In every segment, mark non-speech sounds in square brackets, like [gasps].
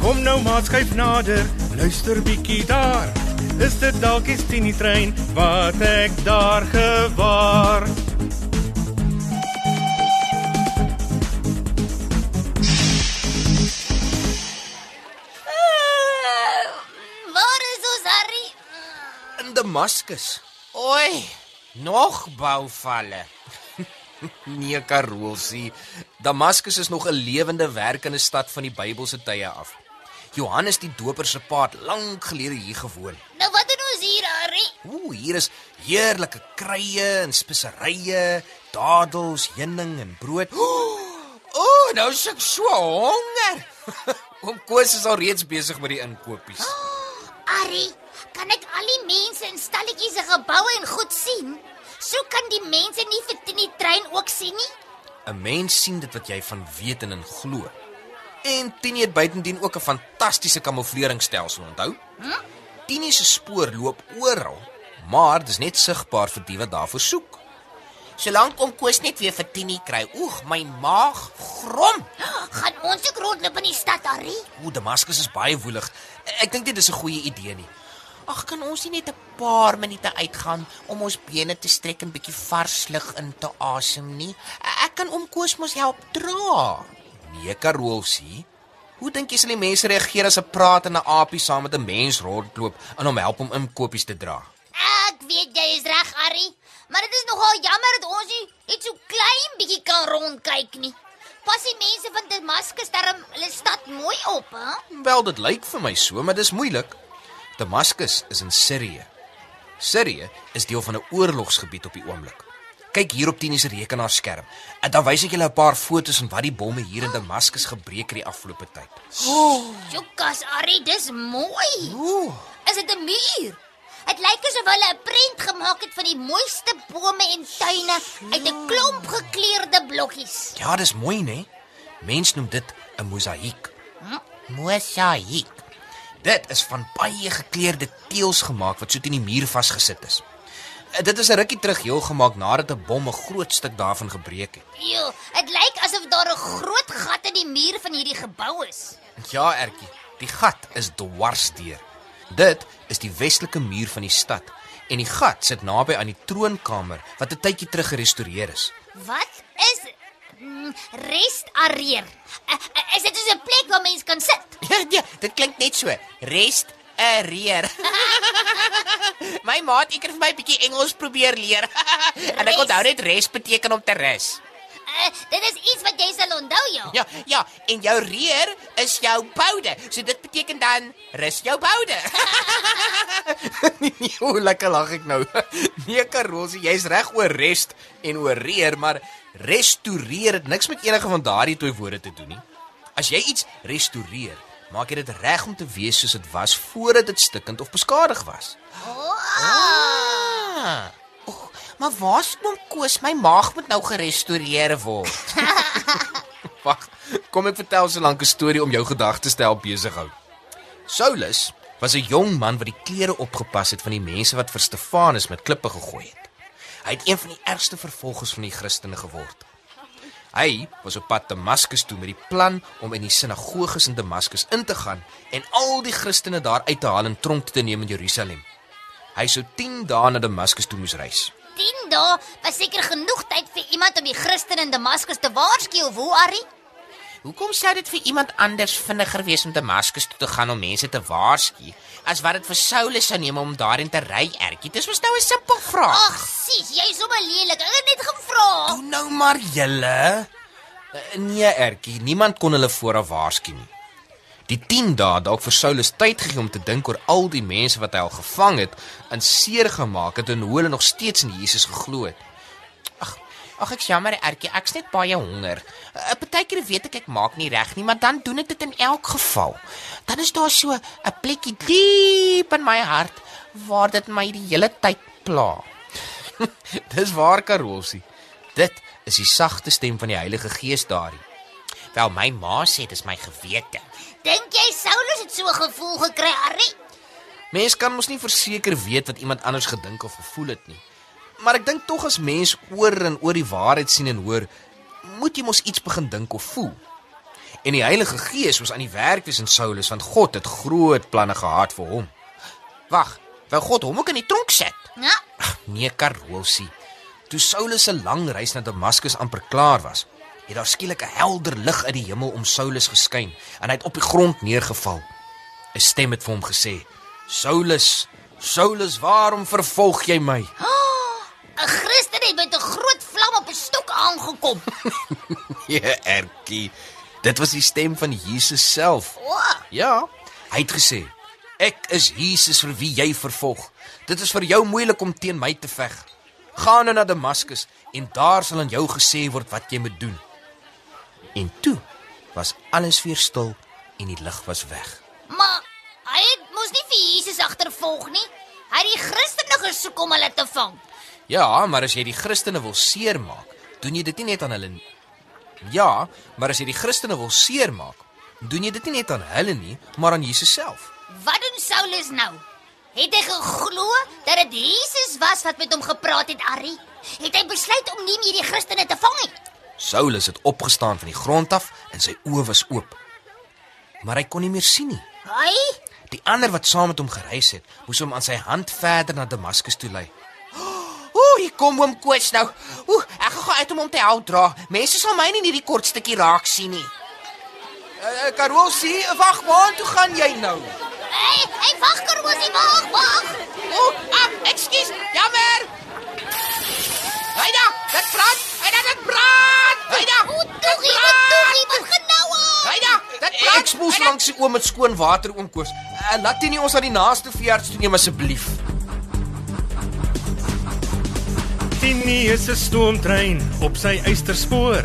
Kom nou maar skuif nader, luister bietjie daar. Is dit dalk die Tini trein wat ek daar gewaar? In Damaskus. Oei, nog bouvalle. [laughs] nee, Karolsie. Damaskus is nog 'n lewende werkende stad van die Bybelse tye af. Johannes die Doper se pa het lank gelede hier gewoon. Nou wat doen ons hier Harry? Ooh, hier is heerlike kruie en speserye, dadels, heuning en brood. Ooh, nou is ek so honger. [laughs] Oom Koos is al reeds besig met die inkopies. Harry, kan ek al die mense in stalletjies se geboue en goed sien? So kan die mense nie vir die trein ook sien nie. 'n Mens sien dit wat jy van weet en in glo. En Tini het buitendien ook 'n fantastiese kamoufleringstelsel, onthou? Hm? Tini se spoor loop oral, maar dis net sigbaar vir die wat daarvoor soek. Solank om Koos net weer vir Tini kry. Oeg, my maag grom. [gasps] Gaan ons ook rondloop in die stad Harry? O, Damaskus is baie woelig. Ek dink nie dis 'n goeie idee nie. Ag, kan ons nie net 'n paar minute uitgaan om ons bene te strek en bietjie vars lug in te asem nie? Ek kan om Koos mos help dra. Nee, Karolsie. Hoe dink jy sal die mense reageer as 'n pratende aapie saam met 'n mens rondloop en hom help om inkopies te dra? Ek weet jy is reg Harry, maar dit is nogal jammer dat ons nie net so klein bietjie kan rondkyk nie. Pas die mense van Damaskus darm hulle stad mooi op, hè? Wel, dit lyk vir my so, maar dis moeilik. Damaskus is in Sirië. Sirië is deel van 'n oorlogsgebied op die oomblik. Kyk hier op Tini se rekenaarskerm. En dan wys ek julle 'n paar foto's van wat die bomme hier in Damaskus gebreek het die afgelope tyd. Jokas Harry, dis mooi. Ooh, Is dit 'n muur? Dit lyk asof hulle 'n prent gemaak het van die mooiste bome en tuine uit 'n klomp gekleurde blokkies. ja, dis mooi, né? Mens noem dit 'n mosaïek. Mosaïek. Dit is van baie gekleurde teëls gemaak wat so teen die muur vasgesit is. Eh, Dit is 'n rukkie terug heel gemaak nadat 'n bom 'n groot stuk daarvan gebreek het. Jo, dit lyk asof daar 'n groot gat in die muur van hierdie gebou is. Ja, Ertjie, die gat is dwarsdeur. Dit is die westelike muur van die stad en die gat sit naby aan die troonkamer wat 'n tydjie terug gerestoreer is. Wat is mm, rest areer? Uh, uh, is dit 'n plek waar mense kan sit? Ja, [laughs] ja, dit klink net so. Rest 'n reer. [laughs] my maat, ek het vir my 'n bietjie Engels probeer leer. [laughs] en ek onthou net rest beteken om te rus. Uh, dit is iets wat jy sal onthou, ja. Ja, ja, en jou reer is jou boude. So dit beteken dan rus jou boude. [laughs] nee, hoe lekker lag ek nou. Nee, Karosie, jy's reg oor rest en oor reer, maar restoreer het niks met enige van daardie twee woorde te doen nie. As jy iets restoreer, maak jy dit reg om te wees soos dit was voordat dit stikkend of beskadig was. Ah. Oh, maar waar's oom Koos? My maag moet nou gerestoreer word. [laughs] Wag, kom ek vertel so lank 'n storie om jou gedagtes te help besig hou. Saulus was 'n jong man wat die klere opgepas het van die mense wat vir Stefanus met klippe gegooi het. Hy het een van die ergste vervolgers van die Christene geword. Hy was op pad Damaskus toe met die plan om in die sinagoges in Damaskus in te gaan en al die Christene daar uit te haal en tronk te neem in Jerusalem. Hy sou 10 dae na Damaskus toe moes reis. 10 dae was seker genoeg tyd vir iemand om die Christen in Damaskus te waarsku of hoe Harry? Hoekom sou dit vir iemand anders vinniger wees om Damaskus toe te gaan om mense te waarsku? as wat dit vir Saulus sou neem om daarin te ry, Ertjie. Dis mos nou 'n simpel vraag. Ag, sis, jy is sommer lelik. Ek het net gevra. Toe nou maar julle. Eh, Nee, Ertjie, niemand kon hulle vooraf waarsku nie. Die 10 dae dalk vir Saulus tyd gegee om te dink oor al die mense wat hy al gevang het, in seer gemaak het en hoe hulle nog steeds in Jesus geglo het. Ag, ag ek's jammer, Ertjie, ek's net baie honger. 'n Partykeer weet ek ek maak nie reg nie, maar dan doen ek dit in elk geval. Dan is daar so 'n plekkie diep in my hart waar dit my die hele tyd pla. [laughs] Dis waar Karolsie. Dit is die sagte stem van die Heilige Gees daarin. Wel my ma sê dis my gewete. Dink jy Saulus het so gevoel gekry, Arrie? Mens kan mos nie verseker weet wat iemand anders gedink of gevoel het nie. Maar ek dink tog as mens oor en oor die waarheid sien en hoor, moet jy mos iets begin dink of voel. En die Heilige Gees was aan die werk wees in Saulus want God het groot planne gehad vir hom. Wag, wou God hom ook in die tronk sit? Ja. Ag, nee, Karolsie. Toe Saulus se lang reis na Damaskus amper klaar was, het daar skielik 'n helder lig uit die hemel om Saulus geskyn en hy het op die grond neergeval. 'n Stem het vir hom gesê: "Saulus, Saulus, waarom vervolg jy my?" 'n Christen het met 'n groot vlam op 'n stok aangekom. [laughs] Ja, Ertjie. Dit was die stem van Jesus self. O, Ja, hy het gesê: "Ek is Jesus vir wie jy vervolg. Dit is vir jou moeilik om teen my te veg. Gaan nou na Damaskus en daar sal aan jou gesê word wat jy moet doen." En toe was alles weer stil en die lig was weg. maar hy het mos nie vir Jesus agtervolg nie. Hy het die Christene gesoek om hulle te vang. Ja, maar as jy die Christene wil seermaak, doen jy dit nie net aan hulle nie. Ja, maar as jy die Christene wil seermaak, doen jy dit nie net aan hulle nie, maar aan Jesus self. Wat doen Saulus nou? Het hy geglo dat dit Jesus was wat met hom gepraat het, Arrie? Het hy besluit om nie meer die Christene te vang nie? Saulus het opgestaan van die grond af en sy oë was oop. Maar hy kon nie meer sien nie. Hy? Die ander wat saam met hom gereis het, moes hom aan sy hand verder na Damaskus toe lei. [gasps] Ooh, hier kom oom Koos nou. Ooh, ek gaan gou uit om hom te help dra. Mense sal my nie in hierdie kort stukkie raak sien nie. Uh, Karolsie, wag, waar toe gaan jy nou? Hey, hey, wag, Karoosie, wag, wag. Ooh, ah, ekskuus, jammer. Haida, dit brand. Haida, dit brand. Haida. O, toggie, wat toggie, wat genoue? Haida, dit brand. Ek spoel langs die oom met skoon water oom Koos. Uh, laat jy nie ons na die naaste veearts toe neem asseblief. Tini is 'n stoomtrein op sy eysterspoor.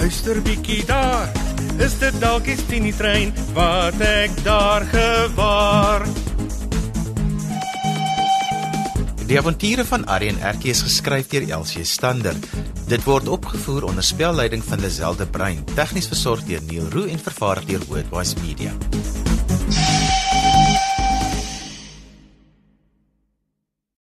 luister bietjie daar. Is dit dalk die Tini trein wat ek daar gewaar? Die avonture van en Erkie is geskryf deur Elsie Stander. Dit word opgevoer onder spelleiding van Lazelle de Bruin, tegnies versorg deur Neil Roo en vervaar deur Worldwide Media.